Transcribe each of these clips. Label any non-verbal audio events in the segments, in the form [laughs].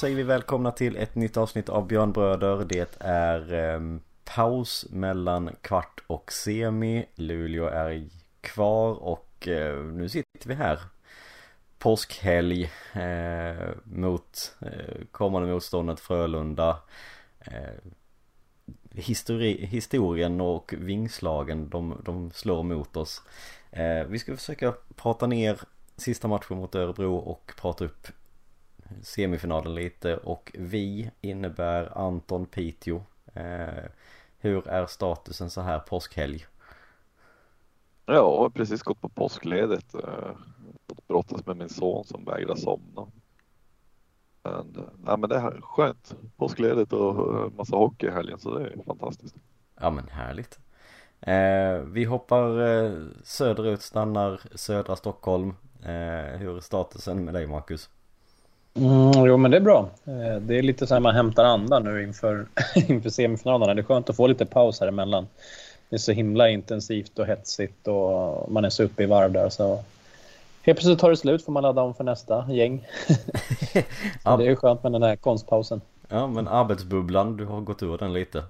Säger vi välkomna till ett nytt avsnitt av Björnbröder. Det är eh, paus mellan kvart och semi. Luleå är kvar och eh, nu sitter vi här. Påskhelg eh, mot eh, kommande motståndet Frölunda. Eh, histori historien och vingslagen de, de slår mot oss. Eh, vi ska försöka prata ner sista matchen mot Örebro och prata upp semifinalen lite och vi innebär Anton Piteå. Eh, hur är statusen så här påskhelg? Ja, precis gått på påskledigt. Eh, brottas med min son som vägrar somna. Men, eh, ja, men det är skönt. Påskledigt och eh, massa hockey i helgen så det är fantastiskt. Ja men härligt. Eh, vi hoppar eh, söderut, stannar södra Stockholm. Eh, hur är statusen med dig Marcus? Mm, jo men det är bra. Eh, det är lite så här man hämtar andan nu inför, [laughs] inför semifinalerna. Det är skönt att få lite paus här emellan. Det är så himla intensivt och hetsigt och man är så uppe i varv där så Helt plötsligt tar det slut får man ladda om för nästa gäng. [laughs] ja. Det är skönt med den här konstpausen. Ja men arbetsbubblan, du har gått ur den lite.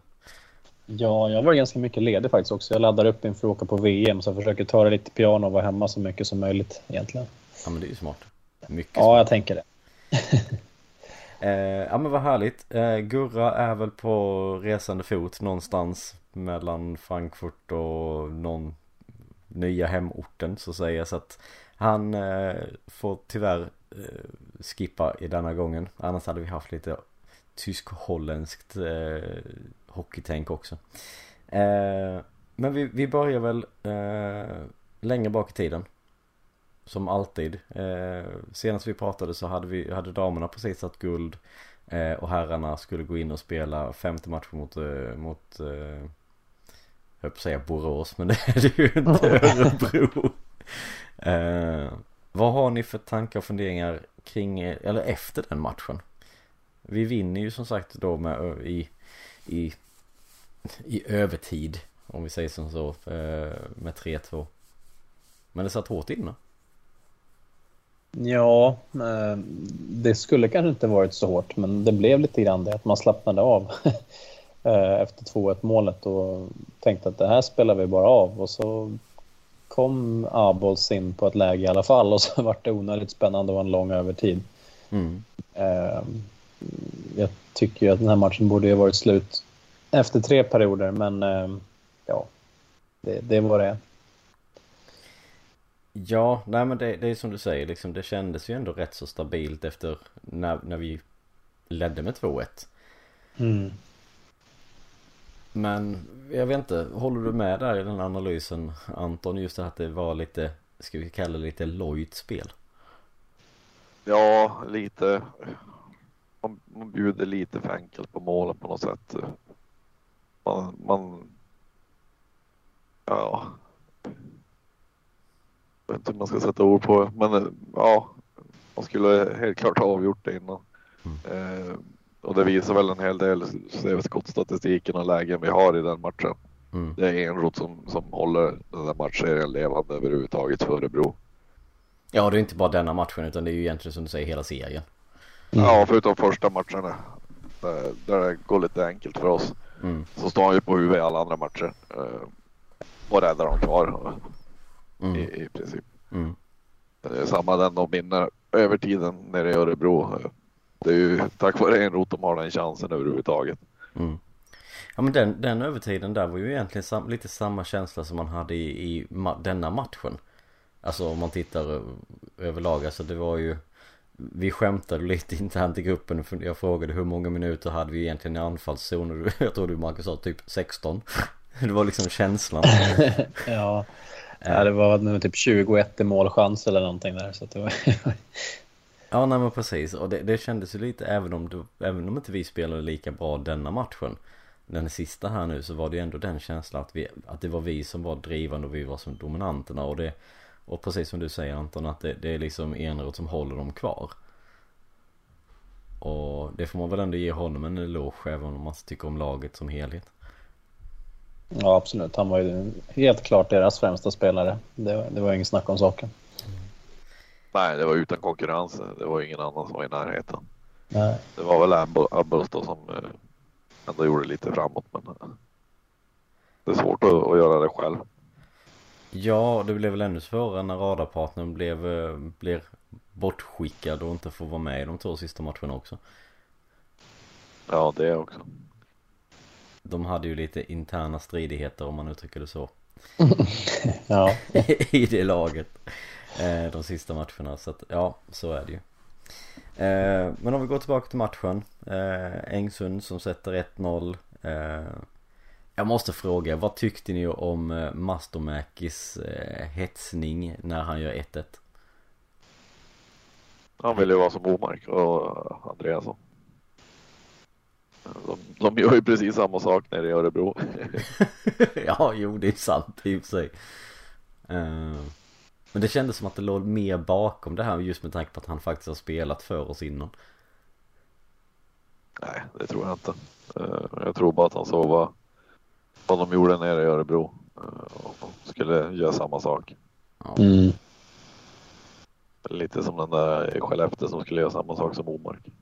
Ja, jag var ganska mycket ledig faktiskt också. Jag laddar upp inför att åka på VM så jag försöker ta det lite piano och vara hemma så mycket som möjligt egentligen. Ja men det är ju smart. Mycket Ja, smart. jag tänker det. [laughs] eh, ja men vad härligt. Eh, Gurra är väl på resande fot någonstans mellan Frankfurt och någon nya hemorten så att säga. Så att han eh, får tyvärr eh, skippa i denna gången. Annars hade vi haft lite tysk-holländskt eh, hockeytänk också. Eh, men vi, vi börjar väl eh, längre bak i tiden. Som alltid. Eh, senast vi pratade så hade, vi, hade damerna precis satt guld. Eh, och herrarna skulle gå in och spela femte matchen mot, eh, mot eh, jag på att säga Borås men [laughs] det är det ju inte [laughs] Örebro. eh, vad har ni för tankar och funderingar kring, eller efter den matchen? Vi vinner ju som sagt då med i, i, i övertid om vi säger som så eh, med 3-2. Men det satt hårt inne. Ja, eh, det skulle kanske inte varit så hårt, men det blev lite grann det att man slappnade av [laughs] eh, efter 2-1 målet och tänkte att det här spelar vi bara av och så kom Abols in på ett läge i alla fall och så [laughs] vart det onödigt spännande och en lång övertid. Mm. Eh, jag tycker ju att den här matchen borde ha varit slut efter tre perioder, men ja, det, det var det Ja, nej men det, det är som du säger liksom det kändes ju ändå rätt så stabilt efter när, när vi ledde med 2-1. Mm. Men jag vet inte, håller du med där i den analysen Anton? Just det att det var lite, ska vi kalla det lite lojt spel? Ja, lite. Man, man bjuder lite för enkelt på målen på något sätt. Man, man ja, vet inte hur man ska sätta ord på men eh, ja, man skulle helt klart ha avgjort det innan. Mm. Eh, och det visar väl en hel del, skottstatistiken och lägen vi har i den matchen. Mm. Det är en rot som, som håller den där matchserien levande överhuvudtaget för Örebro. Ja, det är inte bara denna matchen utan det är ju egentligen som du säger hela serien. Mm. Ja, förutom första matcherna där, där det går lite enkelt för oss. Mm. Så står han ju på huvudet i alla andra matcher eh, och räddar dem kvar mm. i, i princip. Mm. Det är samma den de vinner övertiden nere i Örebro. Det är ju tack vare en rot de har den chansen överhuvudtaget. Mm. Ja men den, den övertiden där var ju egentligen sam, lite samma känsla som man hade i, i ma denna matchen. Alltså om man tittar överlag, alltså det var ju Vi skämtade lite [laughs] internt i gruppen Jag frågade hur många minuter hade vi egentligen i anfallszon och [laughs] jag tror du Marcus sa typ 16 [laughs] Det var liksom känslan Ja Ja, det var typ 21 i målchans eller någonting där. Så det var... [laughs] ja, nej men precis. Och det, det kändes ju lite, även om, du, även om inte vi spelade lika bra denna matchen. Den sista här nu så var det ju ändå den känslan att, vi, att det var vi som var drivande och vi var som dominanterna. Och, det, och precis som du säger Anton, att det, det är liksom Eneroth som håller dem kvar. Och det får man väl ändå ge honom en eloge även om man tycker om laget som helhet. Ja, absolut. Han var ju helt klart deras främsta spelare. Det, det var ingen snack om saken. Nej, det var utan konkurrens. Det var ingen annan som var i närheten. Nej. Det var väl Abbos då som eh, ändå gjorde lite framåt men eh, det är svårt att, att göra det själv. Ja, det blev väl ännu svårare när radarpartnern blev, eh, blev bortskickad och inte får vara med i de två sista matcherna också. Ja, det också. De hade ju lite interna stridigheter om man uttrycker det så. [laughs] ja. [laughs] I det laget. Eh, de sista matcherna. Så att, ja, så är det ju. Eh, men om vi går tillbaka till matchen. Eh, Engsund som sätter 1-0. Jag måste fråga, vad tyckte ni om Mastomäkis hetsning när han gör 1-1? Han vill ju vara som Omark och Andreasson. De, de gör ju precis samma sak nere i Örebro. [laughs] ja, jo det är sant i och för sig. Uh, men det kändes som att det låg mer bakom det här just med tanke på att han faktiskt har spelat för oss innan. Nej, det tror jag inte. Uh, jag tror bara att han såg vad, vad de gjorde nere i Örebro uh, och skulle göra samma sak. Mm. Lite som den där Skellefteå som skulle göra samma sak som Omark.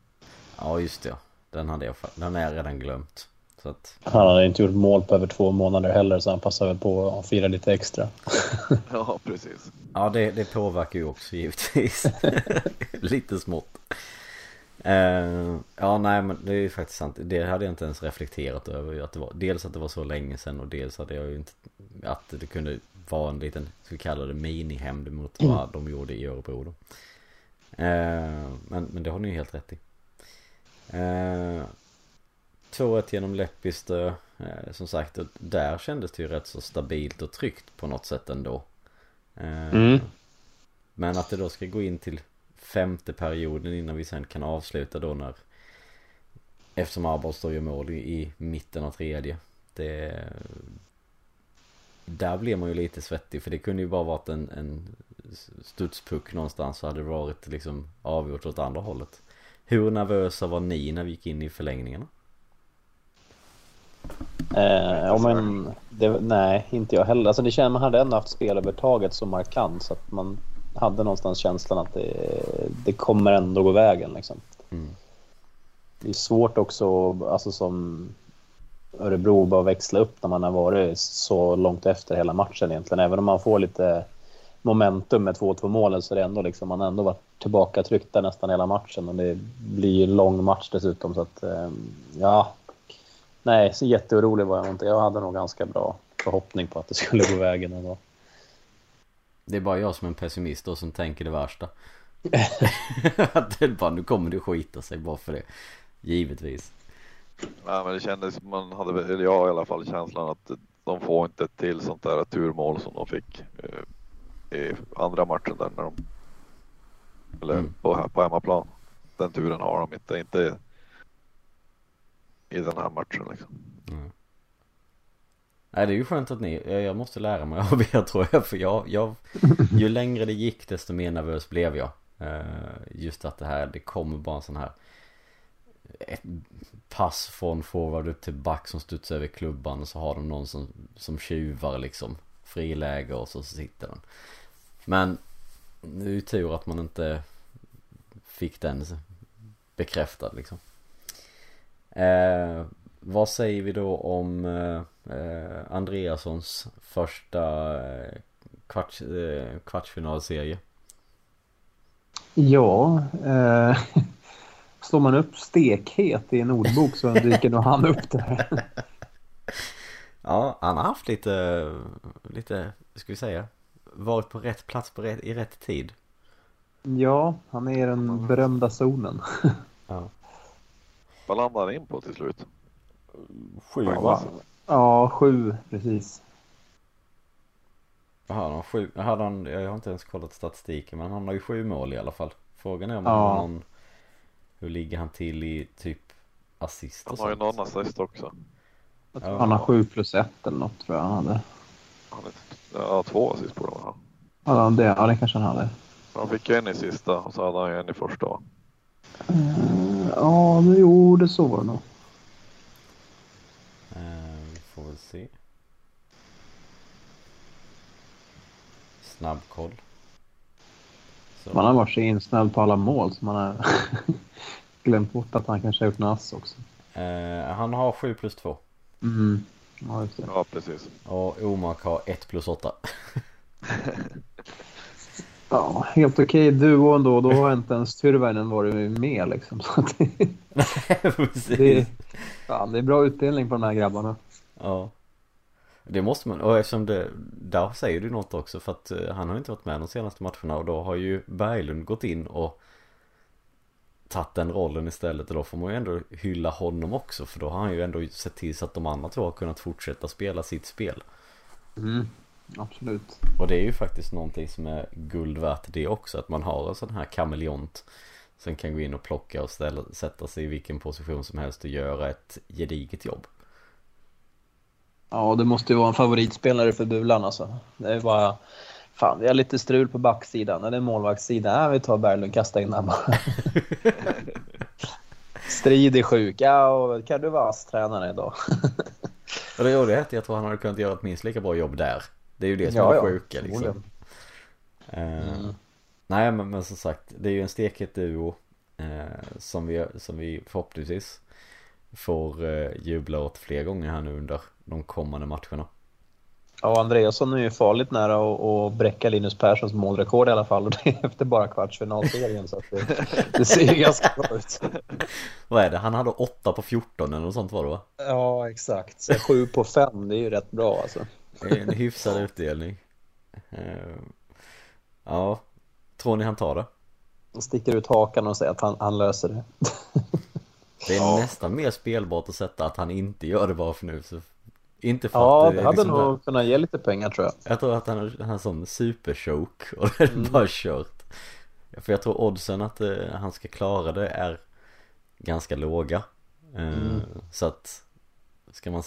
Ja, just det. Den hade jag, den är jag redan glömt. Så att... Han hade inte gjort mål på över två månader heller så han passar väl på att fira lite extra. [laughs] ja, precis. Ja, det, det påverkar ju också givetvis. [laughs] lite smått. Uh, ja, nej men det är ju faktiskt sant. Det hade jag inte ens reflekterat över. Att det var, dels att det var så länge sedan och dels hade jag ju inte... Att det kunde vara en liten, ska vi kalla det minihämnd mot vad mm. de gjorde i Örebro då. Uh, men, men det har ni ju helt rätt i. Eh, 2-1 genom Leppistö. Eh, som sagt, där kändes det ju rätt så stabilt och tryggt på något sätt ändå. Eh, mm. Men att det då ska gå in till femte perioden innan vi sen kan avsluta då när Eftersom Arboll står ju mål i, i mitten av tredje. Det Där blir man ju lite svettig för det kunde ju bara varit en, en studspuck någonstans så hade det varit liksom avgjort åt andra hållet. Hur nervösa var ni när vi gick in i förlängningarna? Eh, ja, men det, nej, inte jag heller. Alltså det känns, man hade ändå haft spelövertaget så markant så att man hade någonstans känslan att det, det kommer ändå gå vägen. Liksom. Mm. Det är svårt också, alltså som Örebro, bara växla upp när man har varit så långt efter hela matchen egentligen. Även om man får lite momentum med 2-2 målen så är det ändå liksom, man ändå varit tillbaka tryckt där nästan hela matchen och det blir en lång match dessutom så att eh, ja. Nej, så jätteorolig var jag inte. Jag hade nog ganska bra förhoppning på att det skulle gå vägen ändå. Det är bara jag som är en pessimist då som tänker det värsta. [laughs] [laughs] att det bara, nu kommer det skita sig bara för det. Givetvis. Nej men det kändes som man hade, eller jag i alla fall känslan att de får inte till sånt där turmål som de fick eh, i andra matchen där när de eller mm. på, på hemmaplan. Den turen har de inte, inte i den här matchen liksom. Mm. Nej det är ju skönt att ni, jag måste lära mig [laughs] av er tror jag för jag, jag Ju [laughs] längre det gick desto mer nervös blev jag eh, Just att det här, det kommer bara en sån här Ett pass från forward upp till back som studsar över klubban och så har de någon som, som tjuvar liksom Friläge och så sitter den men det är ju tur att man inte fick den bekräftad liksom. Eh, vad säger vi då om eh, eh Andreassons första eh, kvarts, eh, kvartsfinalserie? Ja, eh, [laughs] slår man upp stekhet i en ordbok så dyker nog han upp där. [laughs] ja, han har haft lite, lite, ska vi säga, varit på rätt plats på rätt, i rätt tid. Ja, han är i den berömda zonen. ja. Vad landade han in på till slut? Sju va? Ja, sju precis. Jaha, han sju, hade han, jag har inte ens kollat statistiken men han har ju sju mål i alla fall. Frågan är om ja. någon, hur ligger han till i typ assist och Han har ju någon assist också. Ja. Han har sju plus ett eller något tror jag han hade. Han är Ja, två assist på dem. Ja, det, ja, det kanske han hade. Han fick ju en i sista och så hade han ju en i första. Uh, ja, men jo, det så var det nog. Uh, vi får väl se. Snabbkoll. Så. Man har varit så insnälld på alla mål så man har [laughs] glömt bort att han kanske har gjort NAS också. Eh, han har 7 plus 2. Mm. Ja, just det. Ja, precis. Och Omark har 1 plus 8. [laughs] Ja, helt okej duo ändå. Då har inte ens Tyrväinen varit med liksom. [laughs] Så det, [laughs] Precis. det, fan, det är bra utdelning på de här grabbarna. Ja. Det måste man, och eftersom det, där säger du något också för att eh, han har inte varit med de senaste matcherna och då har ju Berglund gått in och tagit den rollen istället och då får man ju ändå hylla honom också för då har han ju ändå sett till så att de andra två har kunnat fortsätta spela sitt spel. Mm, absolut. Och det är ju faktiskt någonting som är guld värt det också att man har en sån här kameleont som kan gå in och plocka och ställa, sätta sig i vilken position som helst och göra ett gediget jobb. Ja, det måste ju vara en favoritspelare för Bulan alltså. Det är bara... Fan, vi har lite strul på backsidan. Eller målvaktssidan. Ja, vi tar Berglund, kasta in den bara. [laughs] Strid är sjuk. Ja, och kan du vara ASS-tränare idag? Och det roliga är att jag tror han hade kunnat göra ett minst lika bra jobb där. Det är ju det som Ja, är ja. det sjuka liksom. Förmodligen. Eh, Mm. Nej men, men som sagt, det är ju en stekhet duo eh, som, vi, som vi förhoppningsvis får eh, jubla åt fler gånger här nu under de kommande matcherna. Ja, Andreasson är ju farligt nära att, att bräcka Linus Perssons målrekord i alla fall. Och det är efter bara kvartsfinalserien. Så att det, det ser ju ganska bra ut. Vad är det? Han hade 8 på 14 eller något sånt var det va? Ja, exakt. Så 7 på 5, det är ju rätt bra alltså. Det är en hyfsad utdelning. Eh, ja, tror ni han tar det? Han sticker ut hakan och säger att han, han löser det. Det är Ja. nästan mer spelbart att sätta att han inte gör det bara för nu. Så inte för Ja, att det är hade liksom nog kunnat ge lite pengar tror jag. Jag tror att han har han har sån superchoke [laughs] och det är Mm. bara kört. För jag tror oddsen att eh, han ska klara det är ganska låga. Eh, Mm. Så att ska man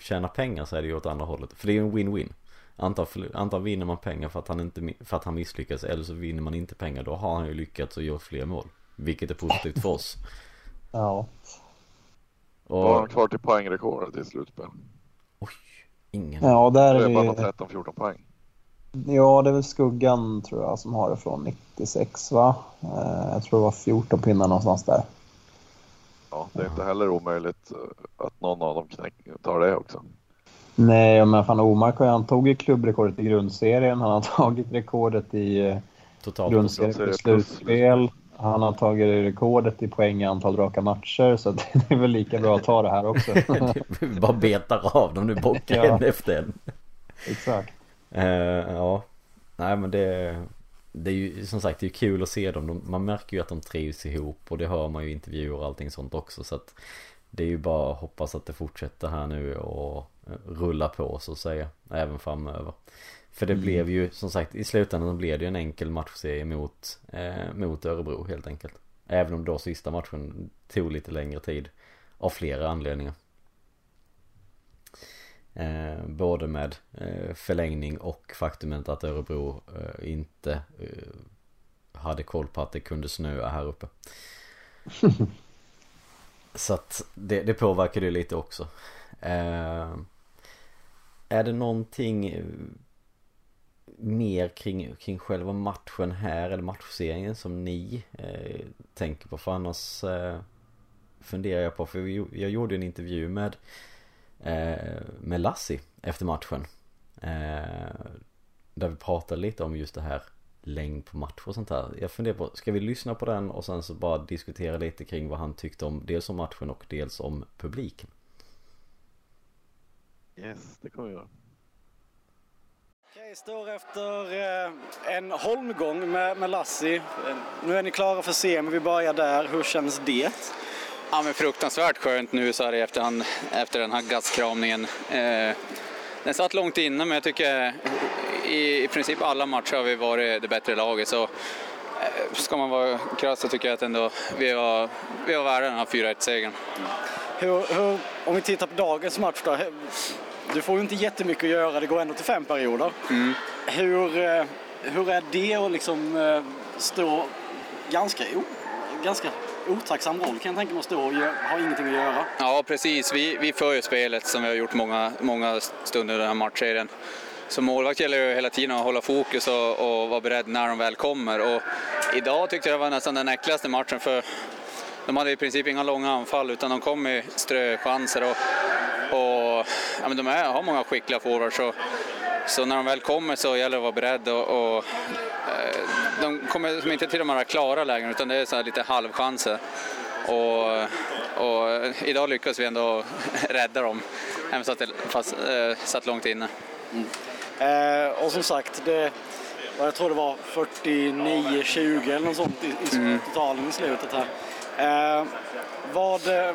tjäna pengar så är det ju åt andra hållet. För det är ju en win-win. Antar vinner man pengar för att, han inte, för att han misslyckas eller så vinner man inte pengar. Då har han ju lyckats och gjort fler mål. Vilket är positivt för oss. Ja. Vad har han Och kvar till poängrekordet i slutspel? Ingen. Ja, där Det är är bara det... 13-14 poäng. Ja, det är väl Skuggan tror jag som har det från 96 va? Eh, Jag tror det var 14 pinnar någonstans där. Ja, det är inte heller omöjligt eh, att någon av dem knäck, tar det också. Nej, men fan Omark han tog ju klubbrekordet i grundserien. Han har [laughs] tagit rekordet i eh, Totalt. grundserien plus slutspel. Han har tagit rekordet i poäng i antal raka matcher. Så [laughs] det är väl lika bra att ta det här också. [laughs] Bara betar av dem nu, bockar Ja. en [laughs] efter en. Exakt. Eh, ja, nej men det Det är ju som sagt det är kul att se dem. De, man märker ju att de trivs ihop och det hör man ju i intervjuer och allting sånt också så att Det är ju bara att hoppas att det fortsätter här nu och eh, rulla på så att säga. Även framöver. För det Mm. blev ju som sagt i slutändan blev det ju en enkel matchserie mot eh, Mot Örebro helt enkelt. Även om då sista matchen tog lite längre tid. Av flera anledningar. Eh, både med eh, förlängning och faktumet att Örebro eh, inte eh, hade koll på att det kunde snöa här uppe. [laughs] Så att det, det påverkar det lite också. Eh, är det någonting mer kring, kring själva matchen här eller matchserien som ni eh, tänker på? För annars eh, funderar jag på, för jag gjorde en intervju med eh, med Lassi efter matchen. Eh, där vi pratade lite om just det här längd på match och sånt här. Jag funderar på, ska vi lyssna på den och sen så bara diskutera lite kring vad han tyckte om dels om matchen och dels om publiken. Yes, det kommer vi göra. Okej, står efter eh, en holmgång med, med Lassi. Eh, Nu är ni klara för semi, vi börjar där. Hur känns det? Ja, men fruktansvärt skönt nu så här i efterhand, efter den här gastkramningen. Eh, den satt långt inne, men jag tycker i, i princip alla matcher har vi varit det bättre laget. Så eh, ska man vara krass så tycker jag att ändå vi var, vi var värda den här 4-1-segern. Hur, hur, om vi tittar på dagens match då. Du får ju inte jättemycket att göra, det går ändå till fem perioder. Hur, eh, hur är det att liksom eh, stå ganska, o, ganska otacksam roll kan jag tänka mig att stå och ha ingenting att göra. Ja, precis. Vi, vi för ju spelet som vi har gjort många, många stunder i den här matchserien. Som målvakt gäller det hela tiden att hålla fokus och, och vara beredd när de väl kommer. Och idag tyckte jag det var nästan den äckligaste matchen för de hade i princip inga långa anfall utan de kom med ströchanser och, och ja, men de är, har många skickliga forwards. Så, så när de väl kommer så gäller det att vara beredd och, och eh, de kommer inte till de här klara lägena utan det är så lite halvchanser. Och, och idag lyckas vi ändå [laughs] rädda dem, även fast det fast, äh, satt långt inne. Mm. Eh, och som sagt, det, jag tror det var 49-20 eller något sånt i, i mm. totalen i slutet här. Eh, vad, eh,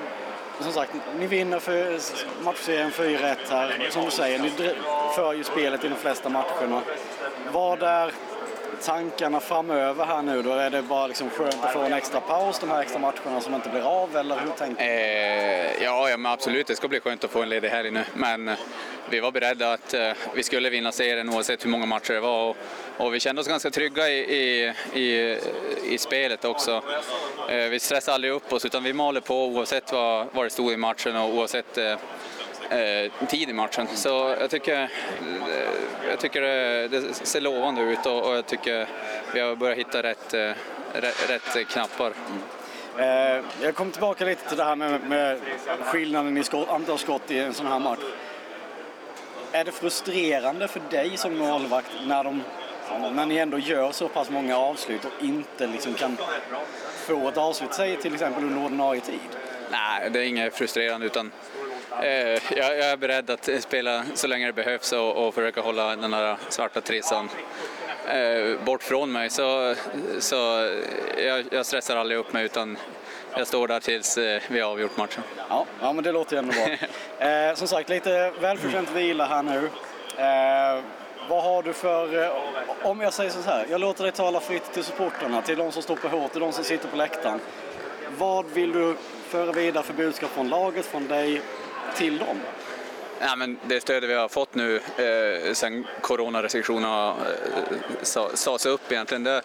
som sagt, ni vinner för matchserien 4-1 här. Som du säger, ni för ju spelet i de flesta matcherna. Vad är tankarna framöver här nu då? Är det bara liksom skönt att få en extra paus, de här extra matcherna som inte blir av, eller hur tänker du? Eh, ja, ja, men absolut, det ska bli skönt att få en ledig helg nu. Men eh, vi var beredda att eh, vi skulle vinna serien oavsett hur många matcher det var. Och, och vi kände oss ganska trygga i, i, i, i spelet också. Eh, vi stressade aldrig upp oss, utan vi maler på oavsett vad, vad det stod i matchen och oavsett eh, eh tid i matchen. Så jag tycker, eh, jag tycker det, det ser lovande ut och, och, jag tycker vi har börjat hitta rätt, rätt, rätt knappar. Mm. jag kommer tillbaka lite till det här med, med skillnaden i skott, antal skott i en sån här match. Är det frustrerande för dig som målvakt när, de, när ni ändå gör så pass många avslut och inte liksom kan få ett avslut, säg till exempel under ordinarie tid? Nej, det är inget frustrerande utan Eh, jag, är beredd att spela så länge det behövs och, och försöka hålla den här svarta trissan eh, bort från mig. Så, så jag, jag stressar aldrig upp mig utan jag står där tills eh, vi har avgjort matchen. Ja, ja men det låter ju ändå bra. [laughs] eh, som sagt, lite välförtjänt vila här nu. Eh, vad har du för, eh, om jag säger så här, jag låter dig tala fritt till supporterna, till de som står på hårt, till de som sitter på läktaren. Vad vill du föra vidare för budskap från laget, från dig till dem? Ja, men det stödet vi har fått nu eh, sen coronarestriktionerna eh, sades upp egentligen, det,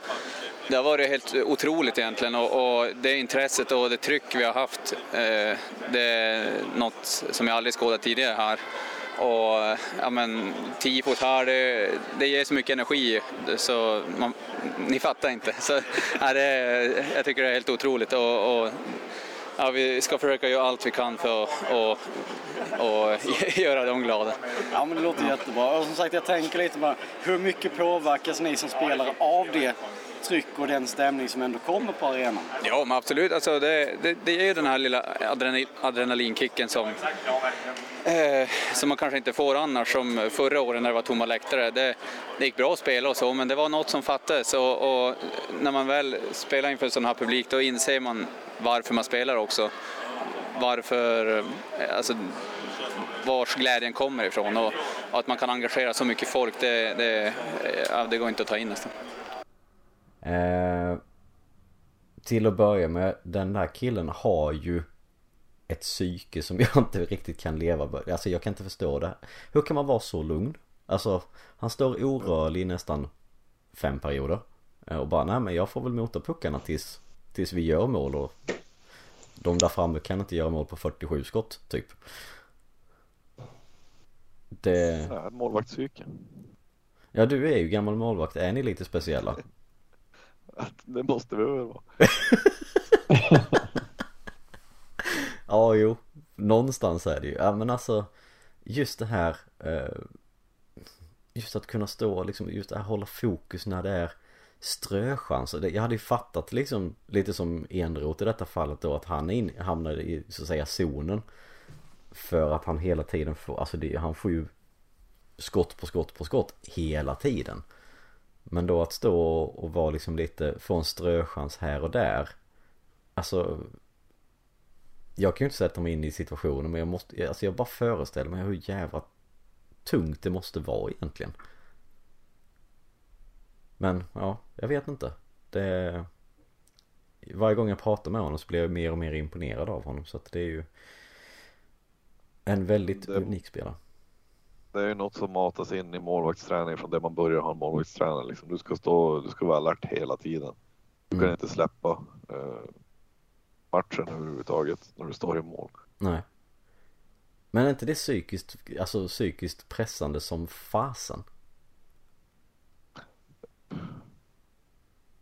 det har varit helt otroligt egentligen och, och, det intresset och det tryck vi har haft, eh, det är något som jag aldrig skådat tidigare här. Och ja men, tifot här, det, det ger så mycket energi så man, ni fattar inte. Så, ja, det, jag tycker det är helt otroligt och, och ja, vi ska försöka göra allt vi kan för att och, och [laughs] göra dem glada. Ja, men det låter jättebra. Och som sagt, jag tänker lite bara, hur mycket påverkas ni som spelare av det tryck och den stämning som ändå kommer på arenan? Ja, men absolut. Alltså, det, det, det är ju den här lilla adrenalin, adrenalinkicken som, eh, som man kanske inte får annars. Som förra året när det var tomma läktare. Det, det gick bra att spela och så, men det var något som fattades. Och, och när man väl spelar inför en sån här publik, då inser man varför man spelar också. Varför, eh, alltså, vars glädjen kommer ifrån och, och, att man kan engagera så mycket folk, det, det, ja, det går inte att ta in nästan. Eh, till att börja med, den där killen har ju ett psyke som [laughs] jag inte riktigt kan leva med. Alltså jag kan inte förstå det. Hur kan man vara så lugn? Alltså, han står orörlig i nästan fem perioder. Eh, och bara, nej men jag får väl mota puckarna tills Tills vi gör mål och de där framme kan inte göra mål på 47 skott typ. Det... Målvaktspsyke. Ja du är ju gammal målvakt, är ni lite speciella? [laughs] Det måste vi väl vara. [laughs] ja jo, någonstans är det ju. Ja men alltså just det här eh, Just att kunna stå liksom, just det här hålla fokus när det är ströchanser. Jag hade ju fattat liksom lite som Enroth i detta fallet då att han in, hamnade i så att säga zonen. För att han hela tiden får, alltså det, han får ju skott på skott på skott hela tiden. Men då att stå och vara liksom lite, få en ströchans här och där. Alltså jag kan ju inte sätta mig in i situationen men jag måste, alltså jag bara föreställer mig hur jävla tungt det måste vara egentligen. Men ja, jag vet inte. Det... Varje gång jag pratar med honom så blir jag mer och mer imponerad av honom. Så att det är ju en väldigt det, unik spelare. Det är ju något som matas in i målvaktsträning från det man börjar ha en målvaktstränare. Liksom. Du ska stå, du ska vara alert hela tiden. Du kan mm. inte släppa eh, matchen överhuvudtaget när du står i mål. Nej. Men är inte det psykiskt, alltså psykiskt pressande som fasen?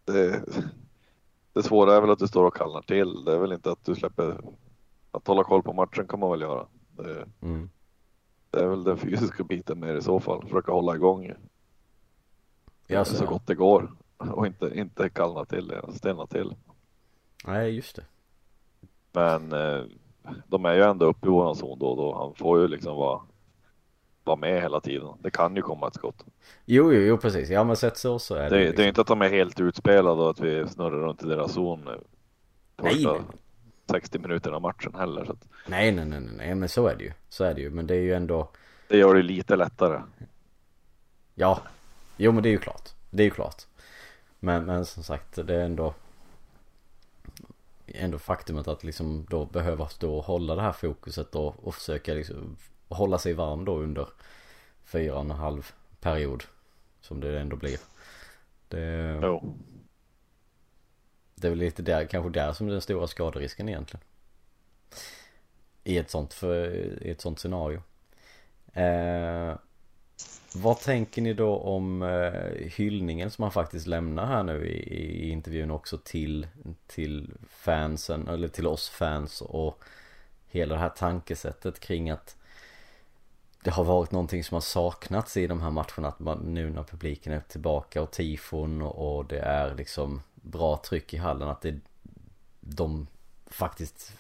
det, det svåra är väl att du står och kallnar till. Det är väl inte att du släpper. Att hålla koll på matchen kan man väl göra. Det, mm. det är väl den fysiska biten mer i så fall. Försöka hålla igång ja, så, så gott det går och inte, inte kallna till, stelna till. Nej, just det. Men eh, de är ju ändå uppe i våran zon då och då. Han får ju liksom vara, vara med hela tiden. Det kan ju komma ett skott. Jo, jo, jo precis. Ja, men sett så så är det. Det, liksom... det är inte att de är helt utspelade och att vi snurrar runt i deras zon. Nej, nej. 60 minuter av matchen heller. Så att... nej, nej, nej, nej, men så är det ju. Så är det ju. Men det är ju ändå. Det gör det lite lättare. Ja, jo, men det är ju klart. Det är ju klart. Men, men som sagt, det är ändå ändå faktumet att liksom då behöva stå och hålla det här fokuset då och försöka liksom hålla sig varm då under fyra och en halv period som det ändå blir. Det, jo. det är väl lite där, kanske där som den stora skaderisken egentligen. I ett sånt, för, i ett sånt scenario. Eh, vad tänker ni då om eh, hyllningen som han faktiskt lämnar här nu i, i, intervjun också till, till fansen, eller till oss fans och hela det här tankesättet kring att det har varit någonting som har saknats i de här matcherna att man, nu när publiken är tillbaka och tifon och, och det är liksom bra tryck i hallen att det de faktiskt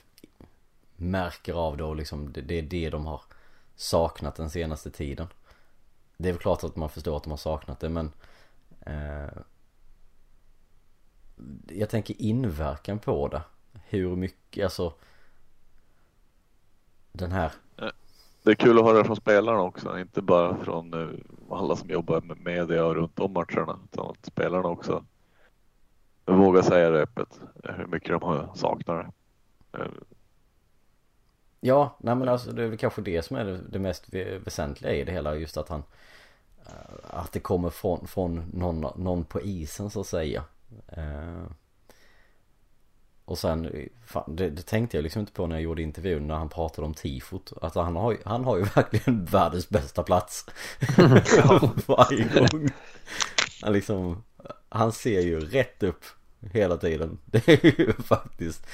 märker av det och liksom det, det är det de har saknat den senaste tiden. Det är väl klart att man förstår att de har saknat det men eh, Jag tänker inverkan på det. Hur mycket, alltså Den här Det är kul att höra från spelarna också, inte bara från eh, alla som jobbar med media och runt om matcherna. Utan att spelarna också vågar säga det öppet, hur mycket de har saknat det. Eh, Ja, nej men alltså det är väl kanske det som är det, det mest väsentliga i det hela. Just att han Eh, att det kommer från, från någon, någon på isen så att säga. Eh, och sen, fan, det, det, tänkte jag liksom inte på när jag gjorde intervjun när han pratade om tifot. Att han har, han har ju [laughs] verkligen världens bästa plats. [laughs] [laughs] Varje gång. Han liksom, han ser ju rätt upp hela tiden. Det är ju faktiskt,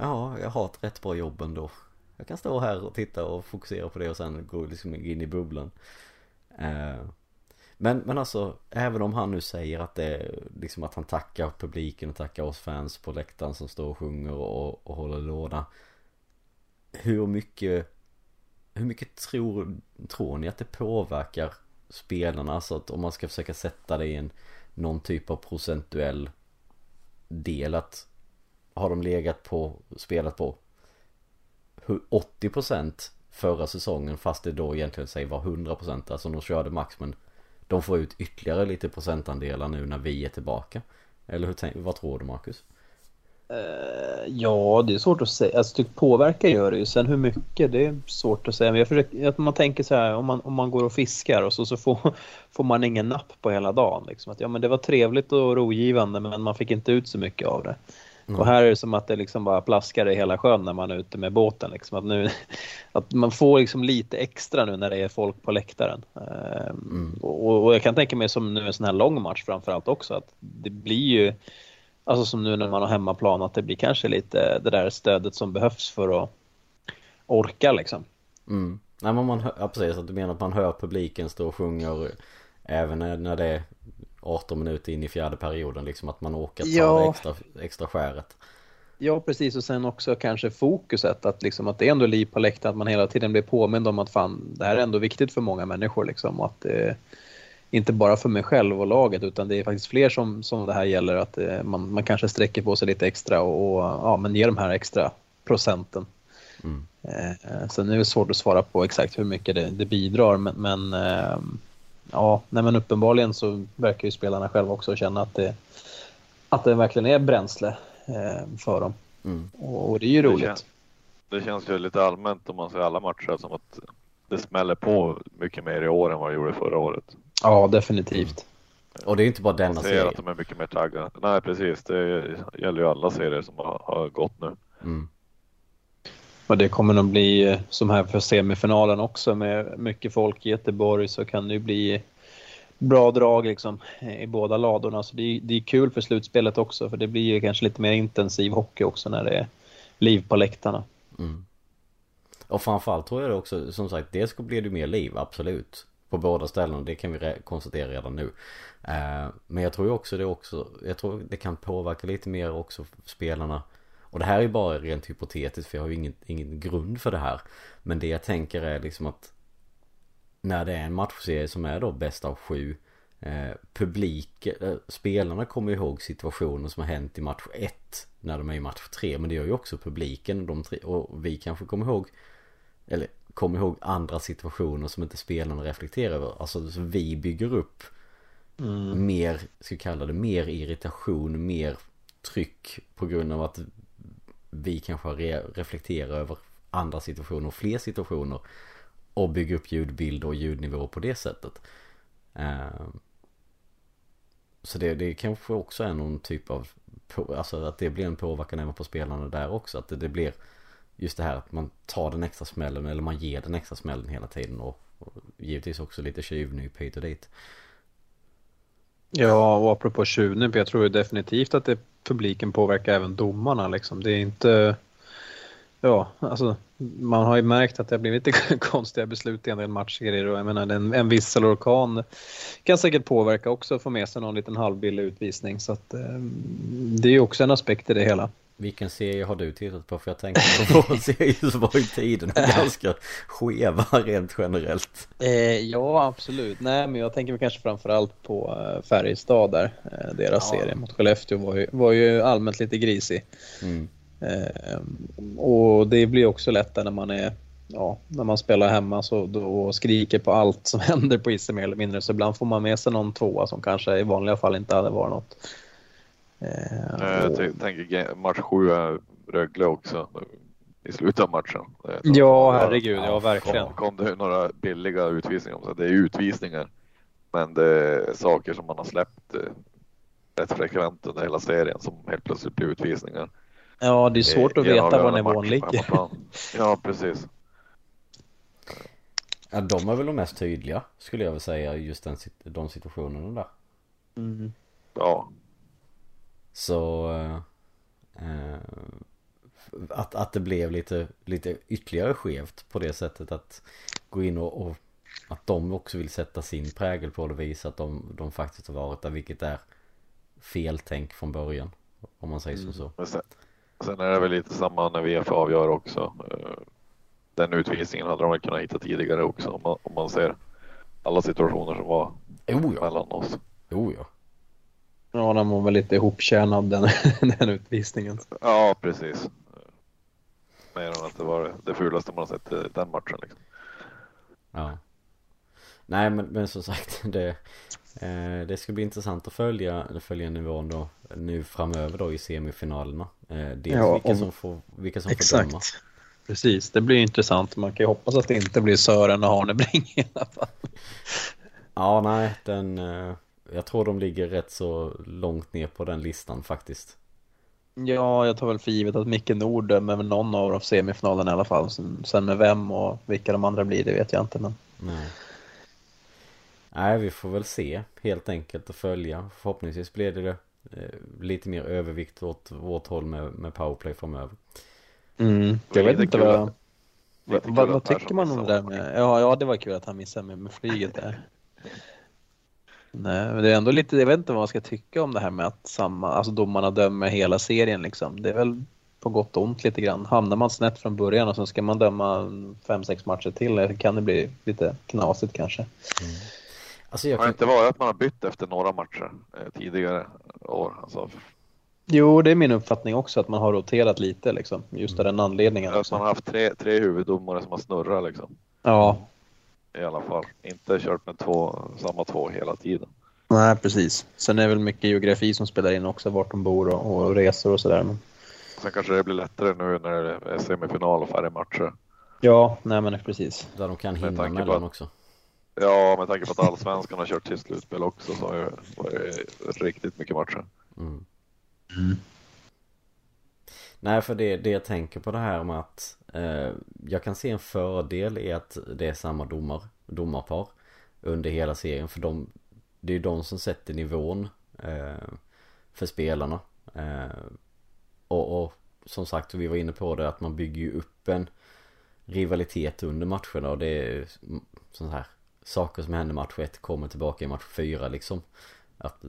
ja jag har ett rätt bra jobb ändå. Jag kan stå här och titta och fokusera på det och sen gå liksom in i bubblan. Eh, men, men alltså, även om han nu säger att det är liksom att han tackar publiken och tackar oss fans på läktaren som står och sjunger och, och håller låda. Hur mycket, hur mycket tror, tror ni att det påverkar spelarna? Alltså att om man ska försöka sätta det i en, någon typ av procentuell del att har de legat på, spelat på 80% förra säsongen fast det då egentligen säg var 100% alltså de körde max men de får ut ytterligare lite procentandelar nu när vi är tillbaka. Eller hur, vad tror du Marcus? Eh, ja, det är svårt att säga. Alltså, typ, påverkar gör det ju. Sen hur mycket, det är svårt att säga. Men jag försöker, att man tänker så här, om man, om man går och fiskar och så, så får, får man ingen napp på hela dagen. Liksom. Att, ja, men det var trevligt och rogivande men man fick inte ut så mycket av det. Mm. Och här är det som att det liksom bara plaskar i hela sjön när man är ute med båten. Liksom. Att, nu, [laughs] att man får liksom lite extra nu när det är folk på läktaren. Ehm, mm. Och, och, jag kan tänka mig som nu en sån här lång match framförallt också att det blir ju Alltså som nu när man har hemmaplan att det blir kanske lite det där stödet som behövs för att orka liksom. Mm. Nej men man hör, ja, precis att du menar att man hör publiken stå och sjunger även när det är 18 minuter in i fjärde perioden liksom att man åker ta ja. det extra, extra skäret. Ja precis och sen också kanske fokuset att liksom att det är ändå liv på läktaren att man hela tiden blir påmind om att fan det här är ändå viktigt för många människor liksom och att det inte bara för mig själv och laget utan det är faktiskt fler som, som det här gäller att eh, man, man kanske sträcker på sig lite extra och, och ja, men ger de här extra procenten. Mm. Eh, sen är det svårt att svara på exakt hur mycket det, det bidrar men, men eh, ja, nej men uppenbarligen så verkar ju spelarna själva också känna att det, att det verkligen är bränsle eh, för dem. Mm. Och, och, det är ju roligt. Det känns, det känns ju lite allmänt om man ser alla matcher som att det smäller på mycket mer i år än vad det gjorde förra året. Ja, definitivt. Mm. Och det är inte bara denna serie. Man ser att de är mycket mer taggade. Nej, precis. Det gäller ju alla serier som har, har gått nu. Mm. Och det kommer nog bli eh, som här för semifinalen också med mycket folk i Göteborg så kan det ju bli bra drag liksom i båda ladorna. Så det är, det är kul för slutspelet också för det blir ju kanske lite mer intensiv hockey också när det är liv på läktarna. Mm. Och framförallt tror jag det också, som sagt, det ska bli det mer liv, absolut. På båda ställena, det kan vi konstatera redan nu. Eh, men jag tror också det också, jag tror det kan påverka lite mer också spelarna. Och det här är ju bara rent hypotetiskt för jag har ju ingen, ingen grund för det här. Men det jag tänker är liksom att när det är en matchserie som är då bäst av sju eh, publik, eh, spelarna kommer ihåg situationer som har hänt i match 1 när de är i match 3 men det gör ju också publiken och, de tre, och vi kanske kommer ihåg eller kommer ihåg andra situationer som inte spelarna reflekterar över. Alltså så vi bygger upp mm. mer, ska vi kalla det, mer irritation, mer tryck på grund av att vi kanske re reflekterar över andra situationer och fler situationer och bygga upp ljudbild och ljudnivåer på det sättet. Ehm, så det, det kanske också är någon typ av, alltså att det blir en påverkan även på spelarna där också. Att det, det blir just det här att man tar den extra smällen eller man ger den extra smällen hela tiden och, och givetvis också lite tjuvnyp hit och dit. Ja, och apropå tjuvnyp, jag tror definitivt att det publiken påverkar även domarna liksom. Det är inte Ja, alltså man har ju märkt att det har blivit lite [laughs] konstiga beslut i en del matchserier och jag menar en, en orkan kan säkert påverka också och få med sig någon liten halvbillig utvisning så att eh, det är ju också en aspekt i det hela. Vilken serie har du tittat på? För jag tänker på vår [laughs] serie så var ju tiden ganska skeva rent generellt. Eh, ja, absolut. Nej, men jag tänker kanske framförallt på eh, Färjestad där. Eh, deras ja. serie mot Skellefteå var ju, var ju allmänt lite grisig. Mm. Eh, och det blir också lättare när man är ja, när man spelar hemma så då skriker på allt som [laughs] händer på isen mer eller mindre. Så ibland får man med sig någon tvåa som kanske i vanliga fall inte hade varit något. Eh, jag tänker match sju är Rögle också i slutet av matchen. Ja, herregud, ja, verkligen. Kom, kom det några billiga utvisningar. Så det är utvisningar, men det är saker som man har släppt eh, rätt frekvent under hela serien som helt plötsligt blir utvisningar. Ja, det är svårt att veta var nivån ligger. Ja, precis. Ja, de är väl de mest tydliga skulle jag vilja säga just den, de situationerna där. Mm. Ja. Så eh, att, att det blev lite, lite ytterligare skevt på det sättet att gå in och, och att de också vill sätta sin prägel på det och visa att de, de faktiskt har varit där vilket är feltänk från början. Om man säger mm. så. Sen, sen är det väl lite samma när VF avgör också. Eh, den utvisningen hade de väl kunnat hitta tidigare också om man, om man ser alla situationer som var oh ja. mellan oss. Jo ja. Ja, den var väl lite ihoptjänad den, [laughs] den utvisningen. Ja, precis. Mer än att det var det fulaste man har sett i den matchen. Liksom. Ja. Nej, men, men som sagt, [laughs] det, eh, det ska bli intressant att följa, följa nivån då nu framöver då i semifinalerna. Eh, dels ja, vilka, om, som får, vilka som exakt. får döma. Precis, det blir intressant. Man kan ju hoppas att det inte blir Sören och Arnebring i alla fall. Ja, nej, den... Eh, jag tror de ligger rätt så långt ner på den listan faktiskt. Ja, jag tar väl för givet att Micke Nord dömer någon av dem semifinalen i alla fall. Sen med vem och vilka de andra blir, det vet jag inte. Men... Nej. Nej, vi får väl se helt enkelt och följa. Förhoppningsvis blir det eh, lite mer övervikt åt vårt håll med, med powerplay framöver. Mm, jag vet inte vad... Vad, vad, vad tycker man om det där med... Ja, ja, det var kul att han missade med, med flyget där. Nej, men det är ändå lite, jag vet inte vad man ska tycka om det här med att samma, alltså domarna dömer hela serien liksom. Det är väl på gott och ont lite grann. Hamnar man snett från början och så ska man döma fem, sex matcher till kan det bli lite knasigt kanske. Mm. Alltså jag kan... Har det inte varit att man har bytt efter några matcher eh, tidigare år? Alltså... Jo, det är min uppfattning också att man har roterat lite liksom, just av den anledningen. Att man har haft tre, tre huvuddomare som har snurrat liksom. Ja, i alla fall. Inte kört med två, samma två hela tiden. Nej, precis. Sen är det väl mycket geografi som spelar in också, vart de bor och, och resor och sådär. Men... Sen kanske det blir lättare nu när det är semifinal och färre matcher. Ja, nej men precis. Där de kan hinna mellan också. Ja, med tanke på att allsvenskan har kört till slutspel också så har det varit riktigt mycket matcher. Mm. Mm. Nej, för det, det jag tänker på det här med att eh, jag kan se en fördel i att det är samma domar, domarpar under hela serien. För de, det är ju de som sätter nivån eh, för spelarna. Eh, och, och, som sagt, vi var inne på det att man bygger ju upp en rivalitet under matcherna och det är sånt här saker som händer match 1 kommer tillbaka i match 4 liksom. Att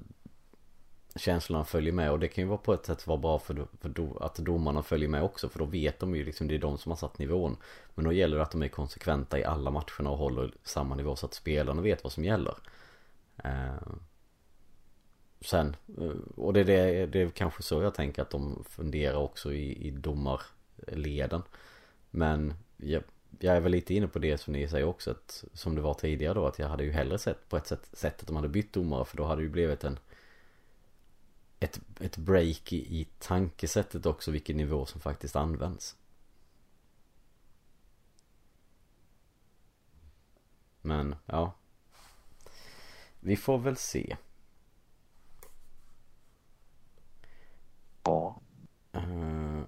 känslorna följer med och det kan ju vara på ett sätt vara bra för, för do, att domarna följer med också för då vet de ju liksom det är de som har satt nivån. Men då gäller det att de är konsekventa i alla matcherna och håller samma nivå så att spelarna vet vad som gäller. Eh, sen, eh, och det, är det, det är kanske så jag tänker att de funderar också i, i domarleden. Men jag, jag är väl lite inne på det som ni säger också att, som det var tidigare då att jag hade ju hellre sett på ett sätt, sätt att de hade bytt domare för då hade det ju blivit en ett, ett break i, i tankesättet också vilken nivå som faktiskt används. Men ja. Vi får väl se. Ja. Uh,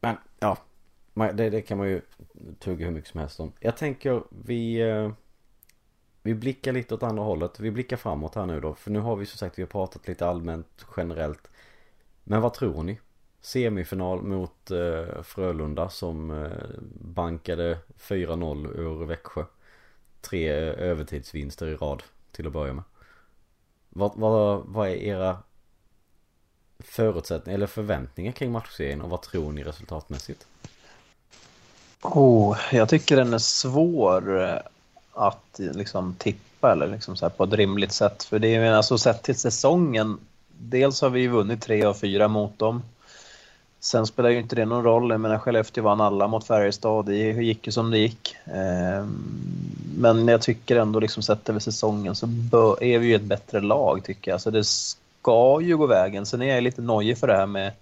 men ja. Det, det kan man ju tugga hur mycket som helst om. Jag tänker vi uh, vi blickar lite åt andra hållet. Vi blickar framåt här nu då. För nu har vi som sagt, vi har pratat lite allmänt generellt. Men vad tror ni? Semifinal mot eh, Frölunda som eh, bankade 4-0 ur Växjö. Tre eh, övertidsvinster i rad till att börja med. Vad, vad, vad är era förutsättningar eller förväntningar kring matchserien och vad tror ni resultatmässigt? Oh, jag tycker den är svår att liksom tippa eller liksom så på ett rimligt sätt. För det är alltså sett till säsongen. Dels har vi vunnit tre av fyra mot dem. Sen spelar ju inte det någon roll. Jag menar Skellefteå vann alla mot Färjestad. Det gick ju som det gick. Ehm, men jag tycker ändå liksom sett över säsongen så är vi ju ett bättre lag tycker jag. Så det ska ju gå vägen. Sen är jag lite nojig för det här med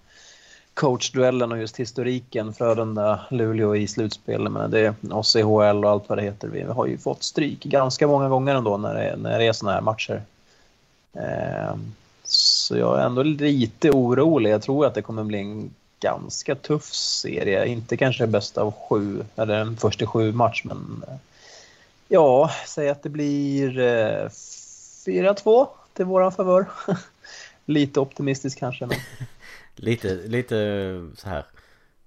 coachduellen och just historiken Frölunda-Luleå i slutspel. Men det är oss i HL och allt vad det heter. Vi har ju fått stryk ganska många gånger ändå när det, när det är såna här matcher. Eh, så jag är ändå lite orolig. Jag tror att det kommer bli en ganska tuff serie. Inte kanske bästa av sju, eller en första sju match, men eh, ja, säg att det blir eh, 4-2 till våran favör. [laughs] lite optimistiskt kanske. Men... Lite, lite så här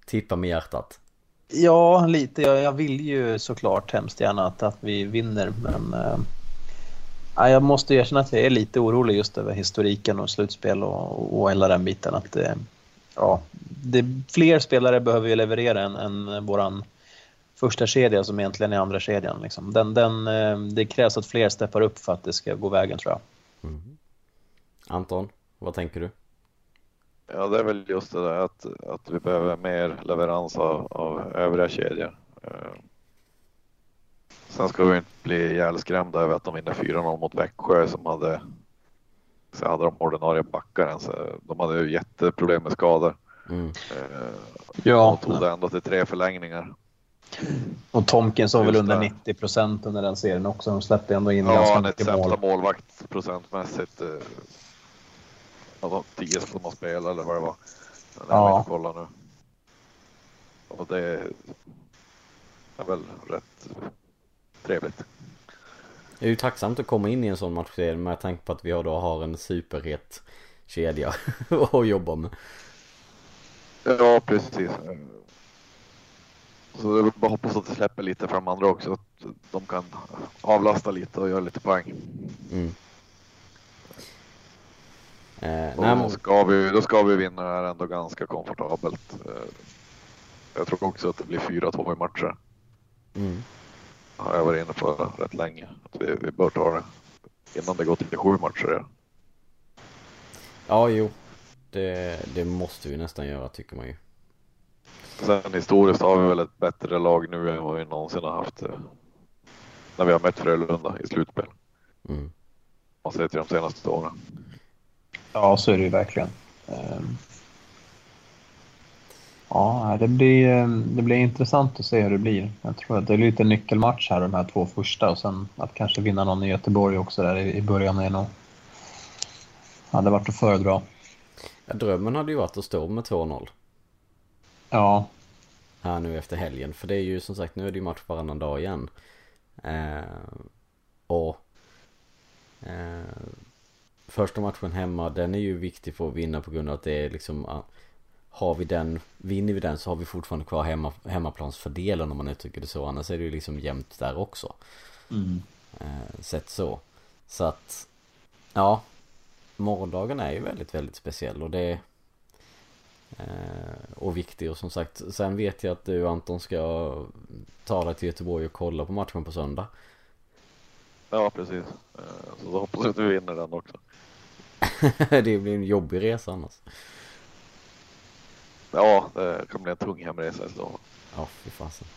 tippa med hjärtat. Ja, lite. Jag, jag vill ju såklart hemskt gärna att, att vi vinner, men äh, jag måste erkänna att jag är lite orolig just över historiken och slutspel och, och hela den biten. Att det, ja, det, fler spelare behöver ju leverera än, än våran första kedja som egentligen är andra kedjan. Liksom. Den, den, det krävs att fler steppar upp för att det ska gå vägen tror jag. Mm. Anton, vad tänker du? Ja, det är väl just det där att, att vi behöver mer leverans av, av övriga kedjor. Eh, sen ska vi inte bli ihjälskrämda över att de vinner 4-0 mot Växjö som hade så hade de ordinarie backar. Så de hade ju jätteproblem med skador. Mm. Eh, ja. De tog det ändå till tre förlängningar. Och Tomkins var väl under 90 procent under den serien också. De släppte ändå in ja, ganska mycket mål. Ja, han är sämsta målvakt procentmässigt. De tio som har spelat eller vad det var. Men ja. kolla nu. Och det är väl rätt trevligt. Det är ju tacksamt att komma in i en sån matchserie med tanke på att vi då har en superhet kedja [laughs] att jobba med. Ja, precis. Så det är bara hoppas att det släpper lite för de andra också. Att de kan avlasta lite och göra lite poäng. Mm. Eh, och då, ska vi, då ska vi vinna det här ändå ganska komfortabelt. Eh, jag tror också att det blir 4-2 i matcher. Mm. Har jag varit inne på rätt länge. Att vi, vi bör ta det innan det går till sju matcher. Ja, jo. Det, det måste vi nästan göra tycker man ju. Sen historiskt har vi väl ett bättre lag nu än vad vi någonsin har haft. Eh, när vi har mött Frölunda i slutspel. Mm. Man ser till de senaste åren. Ja, så är det ju verkligen. Ehm. Ja, det blir, ehm, det blir intressant att se hur det blir. Jag tror att det är lite nyckelmatch här de här två första och sen att kanske vinna någon i Göteborg också där i början är nog... Hade varit att föredra. Ja, drömmen hade ju varit att stå med 2-0. Ja. Här nu efter helgen. För det är ju som sagt, nu är det ju match varannan dag igen. Eh, och Eh, första matchen hemma, den är ju viktig för att vinna på grund av att det är liksom har vi den, vinner vi den så har vi fortfarande kvar hemma, hemmaplansfördelen om man uttrycker det så. Annars är det ju liksom jämnt där också. Mm. Eh, sett så. Så att, ja. Morgondagen är ju väldigt, väldigt speciell och det eh, och viktig och som sagt Sen vet jag att du Anton ska ta dig till Göteborg och kolla på matchen på söndag Ja precis. Eh, Så då hoppas jag att du vinner den också. [laughs] Det blir en jobbig resa annars. Ja, det kommer bli en tung hemresa i så Ja, fy fasen.